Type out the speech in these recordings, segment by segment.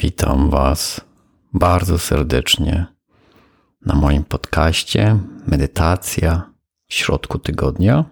Witam Was bardzo serdecznie na moim podcaście Medytacja w środku tygodnia.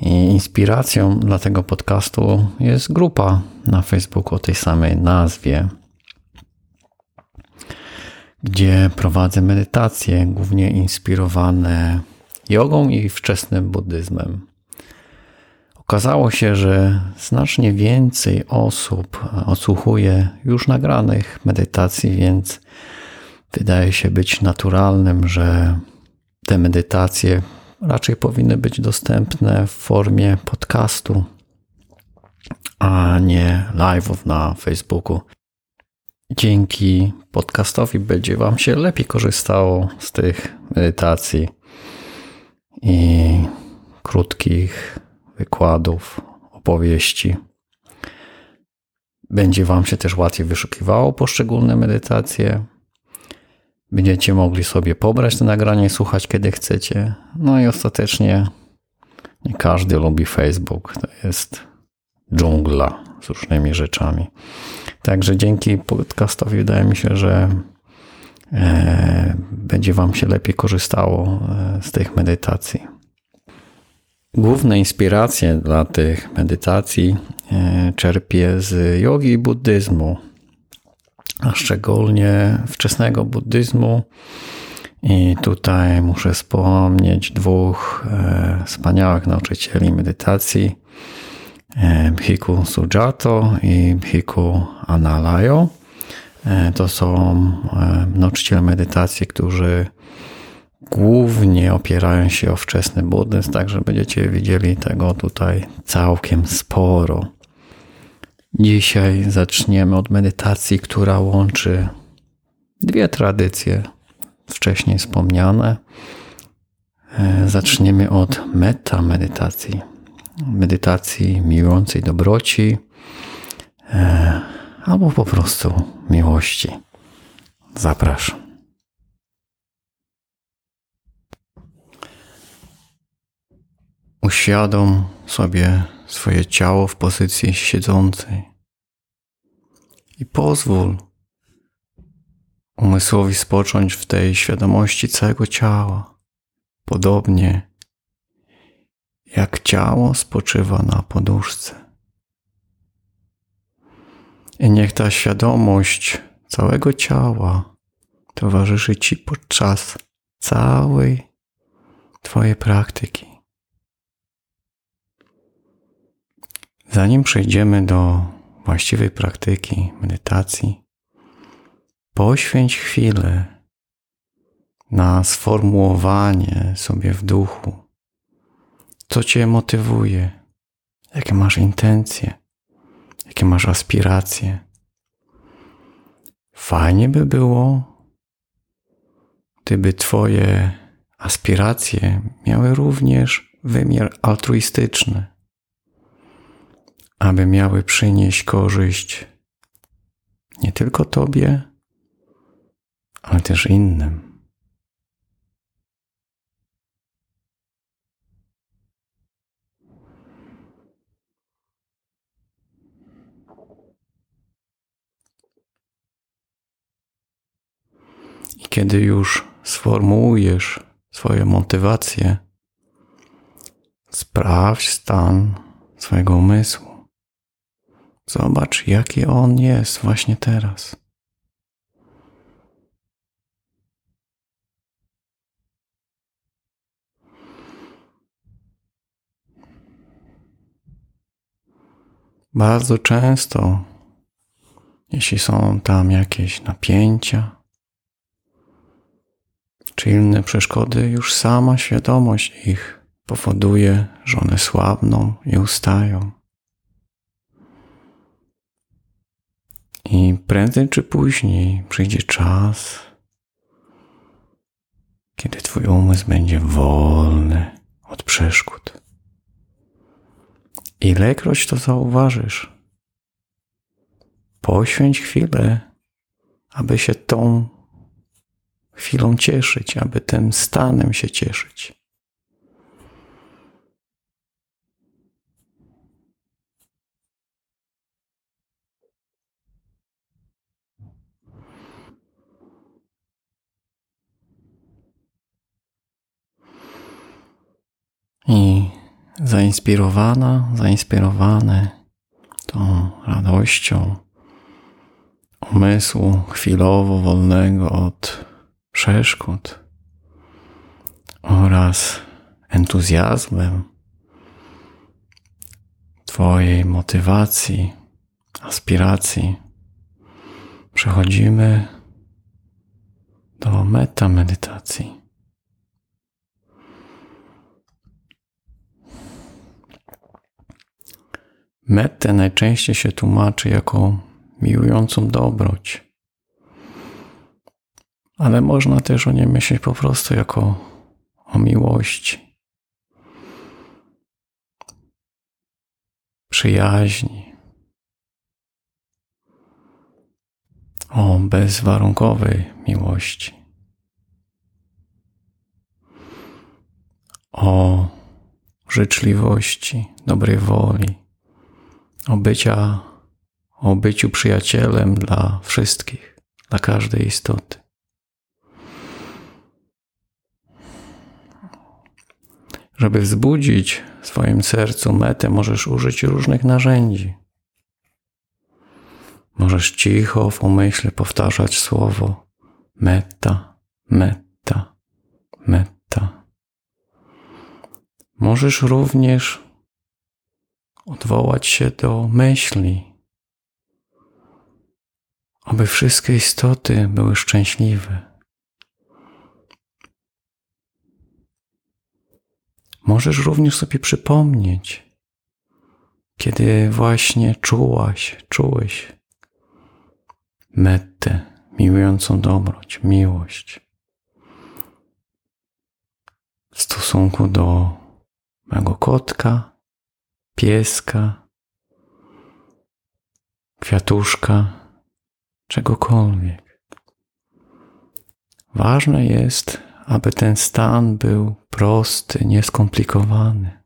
I inspiracją dla tego podcastu jest grupa na Facebooku o tej samej nazwie, gdzie prowadzę medytacje, głównie inspirowane jogą i wczesnym buddyzmem. Okazało się, że znacznie więcej osób odsłuchuje już nagranych medytacji, więc wydaje się być naturalnym, że te medytacje raczej powinny być dostępne w formie podcastu, a nie live'ów na Facebooku. Dzięki podcastowi będzie Wam się lepiej korzystało z tych medytacji i krótkich wykładów, opowieści. Będzie Wam się też łatwiej wyszukiwało poszczególne medytacje. Będziecie mogli sobie pobrać to nagranie słuchać kiedy chcecie. No i ostatecznie nie każdy lubi Facebook. To jest dżungla z różnymi rzeczami. Także dzięki podcastowi wydaje mi się, że e, będzie Wam się lepiej korzystało e, z tych medytacji. Główne inspiracje dla tych medytacji e, czerpię z jogi i buddyzmu, a szczególnie wczesnego buddyzmu. I tutaj muszę wspomnieć dwóch wspaniałych nauczycieli medytacji, e, Bhikkhu Sujato i Bhikkhu Analayo. To są nauczyciele medytacji, którzy głównie opierają się o wczesny buddyzm, także będziecie widzieli tego tutaj całkiem sporo. Dzisiaj zaczniemy od medytacji, która łączy dwie tradycje wcześniej wspomniane. E, zaczniemy od meta medytacji, medytacji miłującej dobroci e, albo po prostu miłości. Zapraszam. Uświadom sobie swoje ciało w pozycji siedzącej i pozwól umysłowi spocząć w tej świadomości całego ciała, podobnie jak ciało spoczywa na poduszce. I niech ta świadomość całego ciała towarzyszy Ci podczas całej Twojej praktyki. Zanim przejdziemy do właściwej praktyki medytacji, poświęć chwilę na sformułowanie sobie w duchu, co Cię motywuje, jakie masz intencje, jakie masz aspiracje. Fajnie by było, gdyby Twoje aspiracje miały również wymiar altruistyczny aby miały przynieść korzyść nie tylko Tobie, ale też innym. I kiedy już sformułujesz swoje motywacje, sprawdź stan swojego umysłu. Zobacz, jaki on jest właśnie teraz. Bardzo często, jeśli są tam jakieś napięcia czy inne przeszkody, już sama świadomość ich powoduje, że one słabną i ustają. I prędzej czy później przyjdzie czas, kiedy Twój umysł będzie wolny od przeszkód. Ilekroć to zauważysz, poświęć chwilę, aby się tą chwilą cieszyć, aby tym stanem się cieszyć. I zainspirowana, zainspirowany tą radością umysłu chwilowo wolnego od przeszkód oraz entuzjazmem Twojej motywacji, aspiracji, przechodzimy do metamedytacji. Metę najczęściej się tłumaczy jako miłującą dobroć. Ale można też o niej myśleć po prostu jako o miłości, przyjaźni, o bezwarunkowej miłości, o życzliwości, dobrej woli. O, bycia, o byciu przyjacielem dla wszystkich, dla każdej istoty. Żeby wzbudzić w swoim sercu metę, możesz użyć różnych narzędzi. Możesz cicho w umyśle powtarzać słowo meta, meta, meta. Możesz również odwołać się do myśli, aby wszystkie istoty były szczęśliwe. Możesz również sobie przypomnieć, kiedy właśnie czułaś, czułeś metę, miłującą dobroć, miłość w stosunku do mego kotka, pieska, kwiatuszka, czegokolwiek. Ważne jest, aby ten stan był prosty, nieskomplikowany.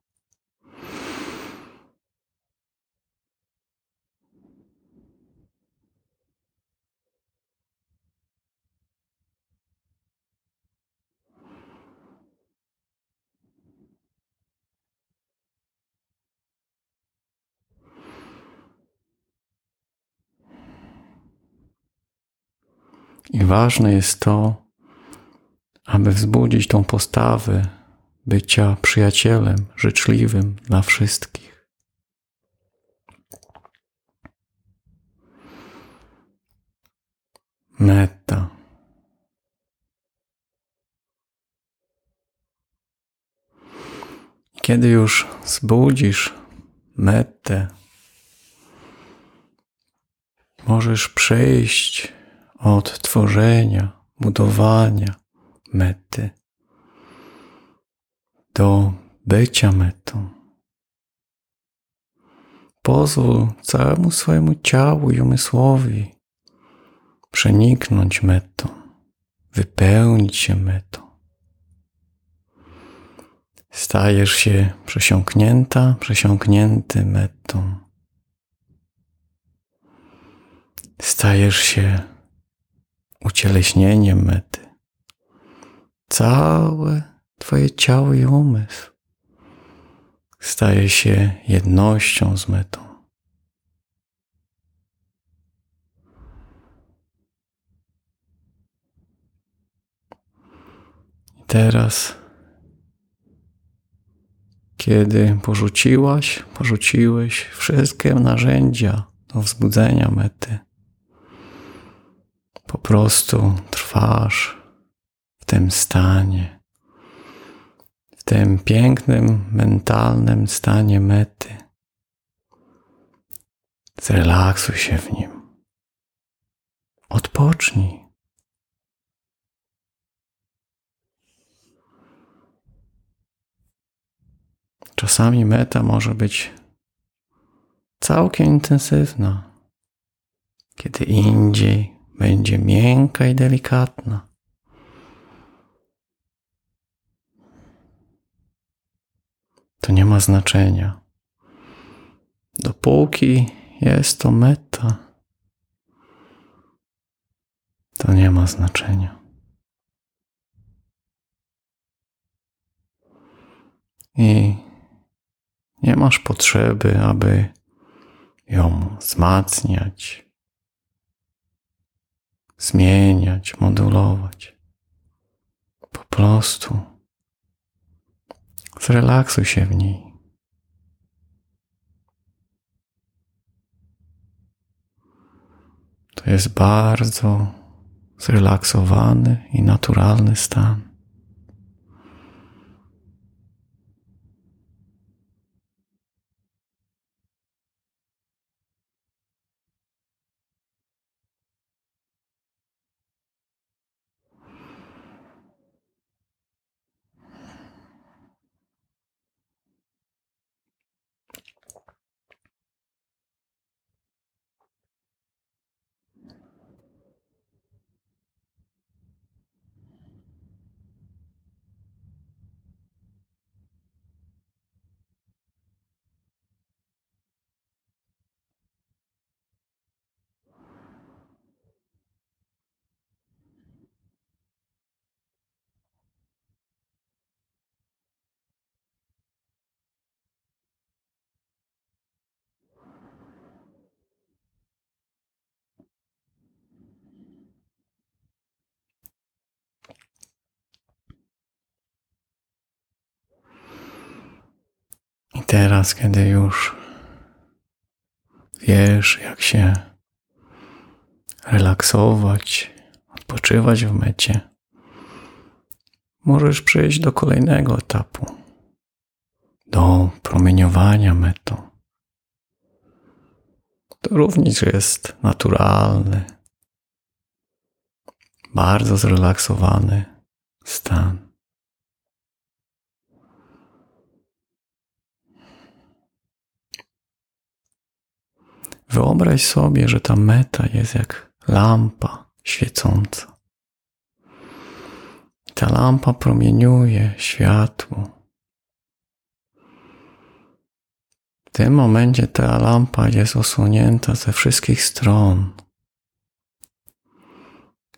I ważne jest to, aby wzbudzić tą postawę bycia przyjacielem, życzliwym dla wszystkich. Metta. Kiedy już zbudzisz metę, możesz przejść od tworzenia, budowania mety do bycia metą. Pozwól całemu swojemu ciału i umysłowi przeniknąć metą, wypełnić się metą. Stajesz się przesiąknięta, przesiąknięty metą. Stajesz się ucieleśnieniem mety. Całe Twoje ciało i umysł staje się jednością z metą. I teraz, kiedy porzuciłaś, porzuciłeś wszystkie narzędzia do wzbudzenia mety, po prostu trwasz tym stanie, w tym pięknym mentalnym stanie mety. Zrelaksuj się w nim. Odpocznij. Czasami meta może być całkiem intensywna, kiedy indziej będzie miękka i delikatna. To nie ma znaczenia. Dopóki jest to meta, to nie ma znaczenia. I nie masz potrzeby, aby ją wzmacniać, zmieniać, modulować. Po prostu zrelaksuj się w niej. To jest bardzo zrelaksowany i naturalny stan. I teraz, kiedy już wiesz, jak się relaksować, odpoczywać w mecie, możesz przejść do kolejnego etapu do promieniowania metą. To również jest naturalny, bardzo zrelaksowany stan. Wyobraź sobie, że ta meta jest jak lampa świecąca. Ta lampa promieniuje światło. W tym momencie ta lampa jest osłonięta ze wszystkich stron.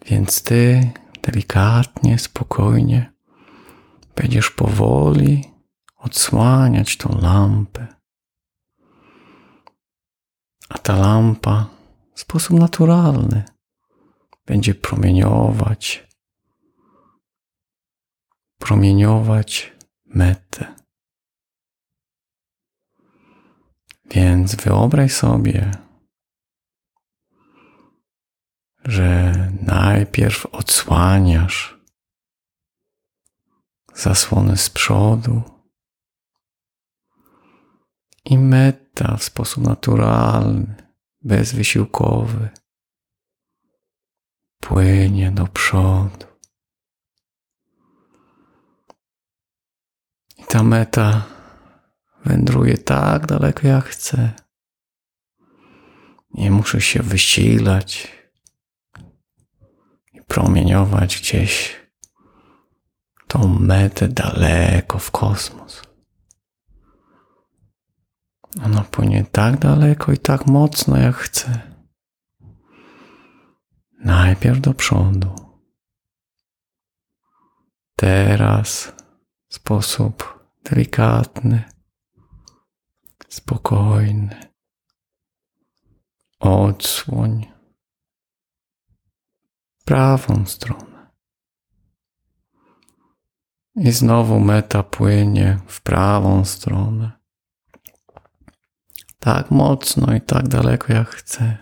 Więc ty delikatnie, spokojnie będziesz powoli odsłaniać tą lampę a ta lampa w sposób naturalny będzie promieniować, promieniować metę. Więc wyobraź sobie, że najpierw odsłaniasz zasłony z przodu i metę ta w sposób naturalny, bezwysiłkowy płynie do przodu. I ta meta wędruje tak daleko jak chcę. Nie muszę się wysilać i promieniować gdzieś tą metę daleko w kosmos. Ona płynie tak daleko i tak mocno, jak chce. Najpierw do przodu. Teraz w sposób delikatny, spokojny. Odsłoń prawą stronę. I znowu meta płynie w prawą stronę tak mocno i tak daleko, jak chcę.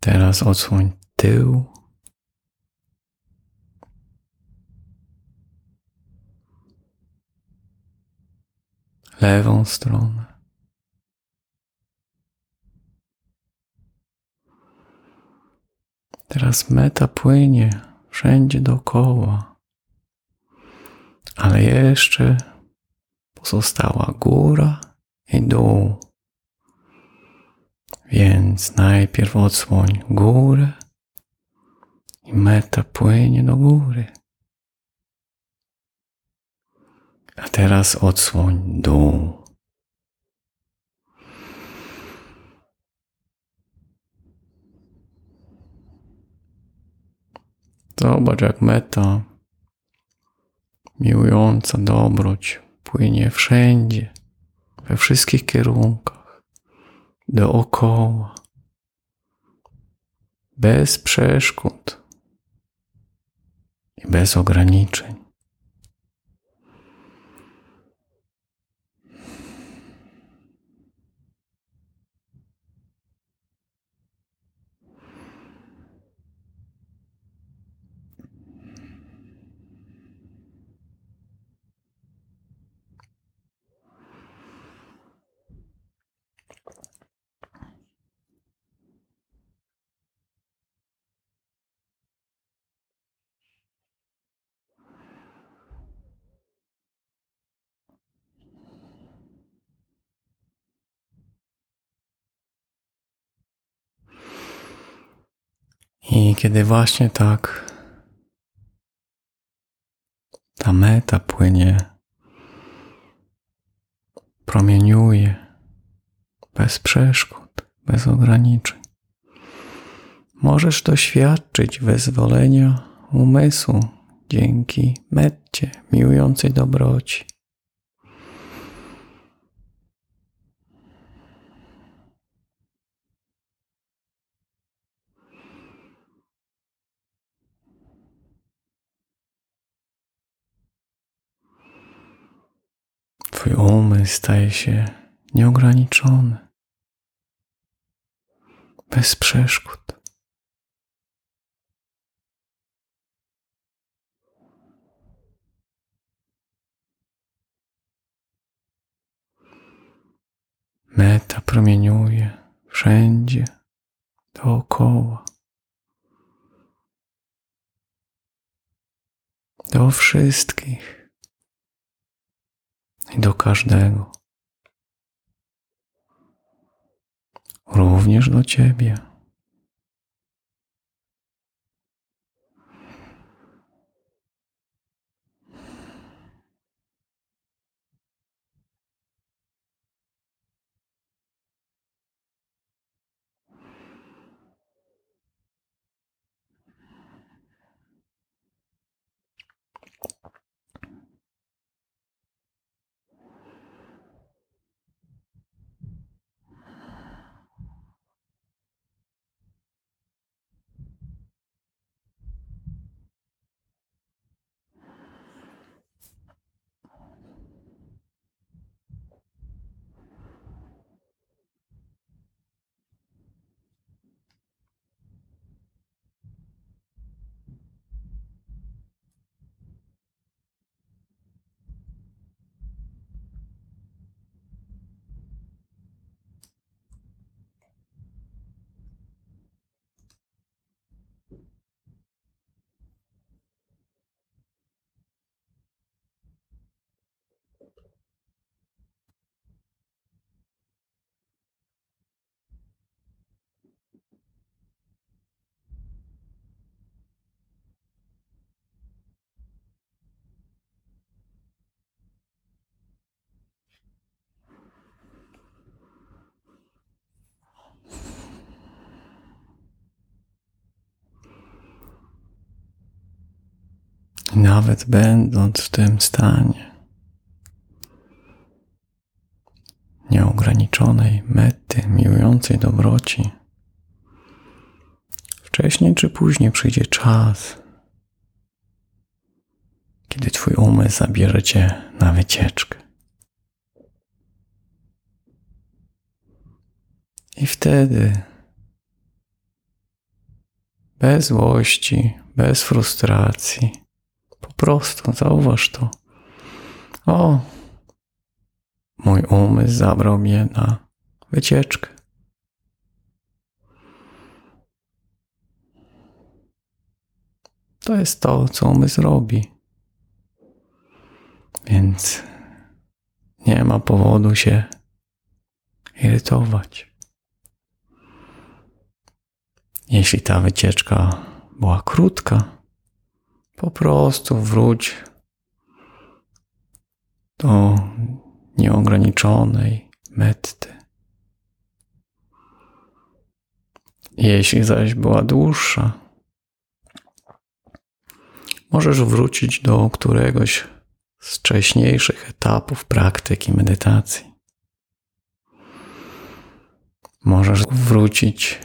Teraz odsłoń tył. Lewą stronę. Teraz meta płynie wszędzie dookoła. Ale jeszcze pozostała góra i dół. Więc najpierw odsłoń górę I meta płynie do góry. A teraz odsłoń dół. Zobacz, jak meta miłująca dobroć płynie wszędzie, we wszystkich kierunkach, dookoła, bez przeszkód i bez ograniczeń. I kiedy właśnie tak ta meta płynie, promieniuje bez przeszkód, bez ograniczeń, możesz doświadczyć wyzwolenia umysłu dzięki metcie miłującej dobroci. Twój umysł staje się nieograniczony, bez przeszkód. Meta promieniuje wszędzie, dookoła. Do wszystkich i do każdego. Również do Ciebie. I nawet będąc w tym stanie nieograniczonej mety, miłującej dobroci, wcześniej czy później przyjdzie czas, kiedy Twój umysł zabierze Cię na wycieczkę. I wtedy, bez złości, bez frustracji, po prostu zauważ to. O, mój umysł zabrał mnie na wycieczkę. To jest to, co umysł robi. Więc nie ma powodu się irytować. Jeśli ta wycieczka była krótka. Po prostu wróć do nieograniczonej metty. Jeśli zaś była dłuższa, możesz wrócić do któregoś z wcześniejszych etapów praktyki medytacji. Możesz wrócić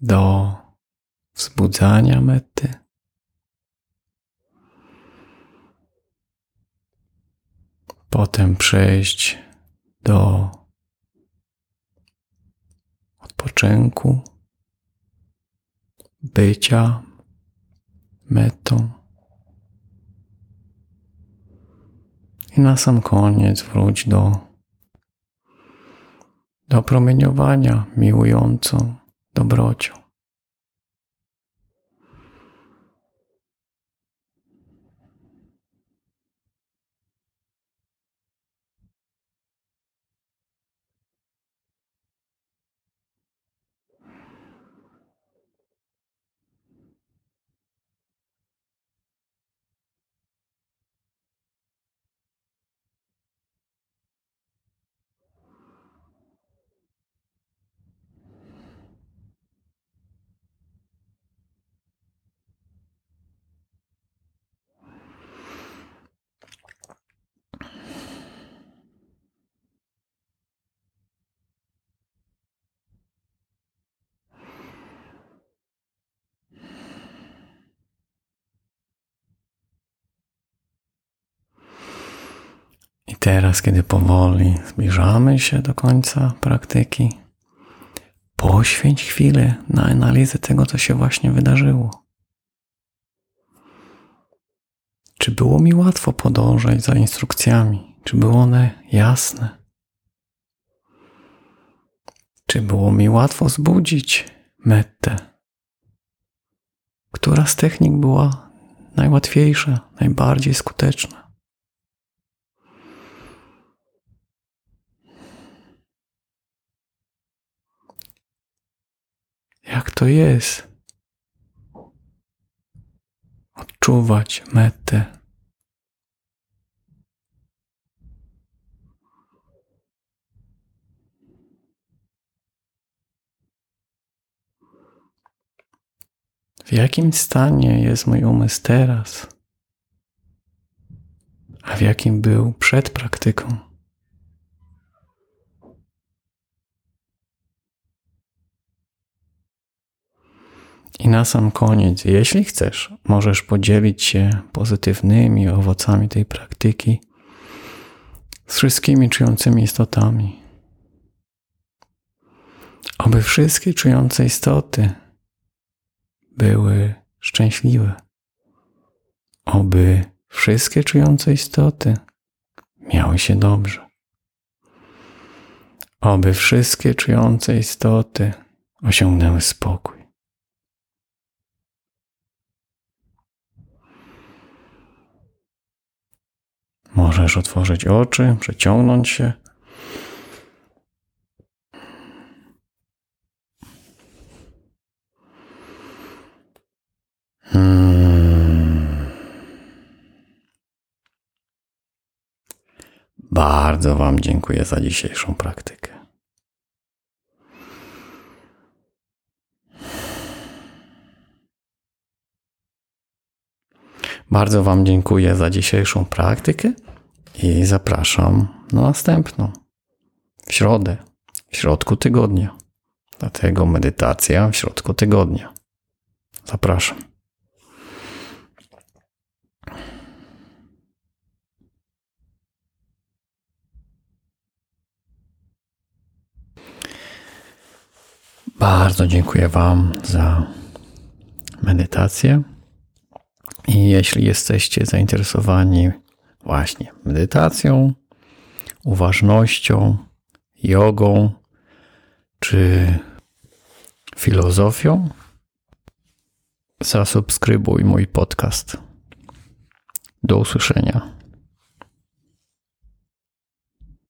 do wzbudzania mety. Potem przejść do odpoczynku, bycia metą. I na sam koniec wróć do, do promieniowania miłującą dobrocią. I teraz, kiedy powoli zbliżamy się do końca praktyki, poświęć chwilę na analizę tego, co się właśnie wydarzyło. Czy było mi łatwo podążać za instrukcjami? Czy były one jasne? Czy było mi łatwo zbudzić metę? Która z technik była najłatwiejsza, najbardziej skuteczna? Jak to jest odczuwać metę. W jakim stanie jest mój umysł teraz, a w jakim był przed praktyką? I na sam koniec, jeśli chcesz, możesz podzielić się pozytywnymi owocami tej praktyki z wszystkimi czującymi istotami. Oby wszystkie czujące istoty były szczęśliwe. Oby wszystkie czujące istoty miały się dobrze. Oby wszystkie czujące istoty osiągnęły spokój. Możesz otworzyć oczy, przeciągnąć się. Hmm. Bardzo Wam dziękuję za dzisiejszą praktykę. Bardzo Wam dziękuję za dzisiejszą praktykę i zapraszam na następną. W środę, w środku tygodnia. Dlatego medytacja w środku tygodnia. Zapraszam. Bardzo dziękuję Wam za medytację. I jeśli jesteście zainteresowani właśnie medytacją, uważnością, jogą czy filozofią, zasubskrybuj mój podcast. Do usłyszenia.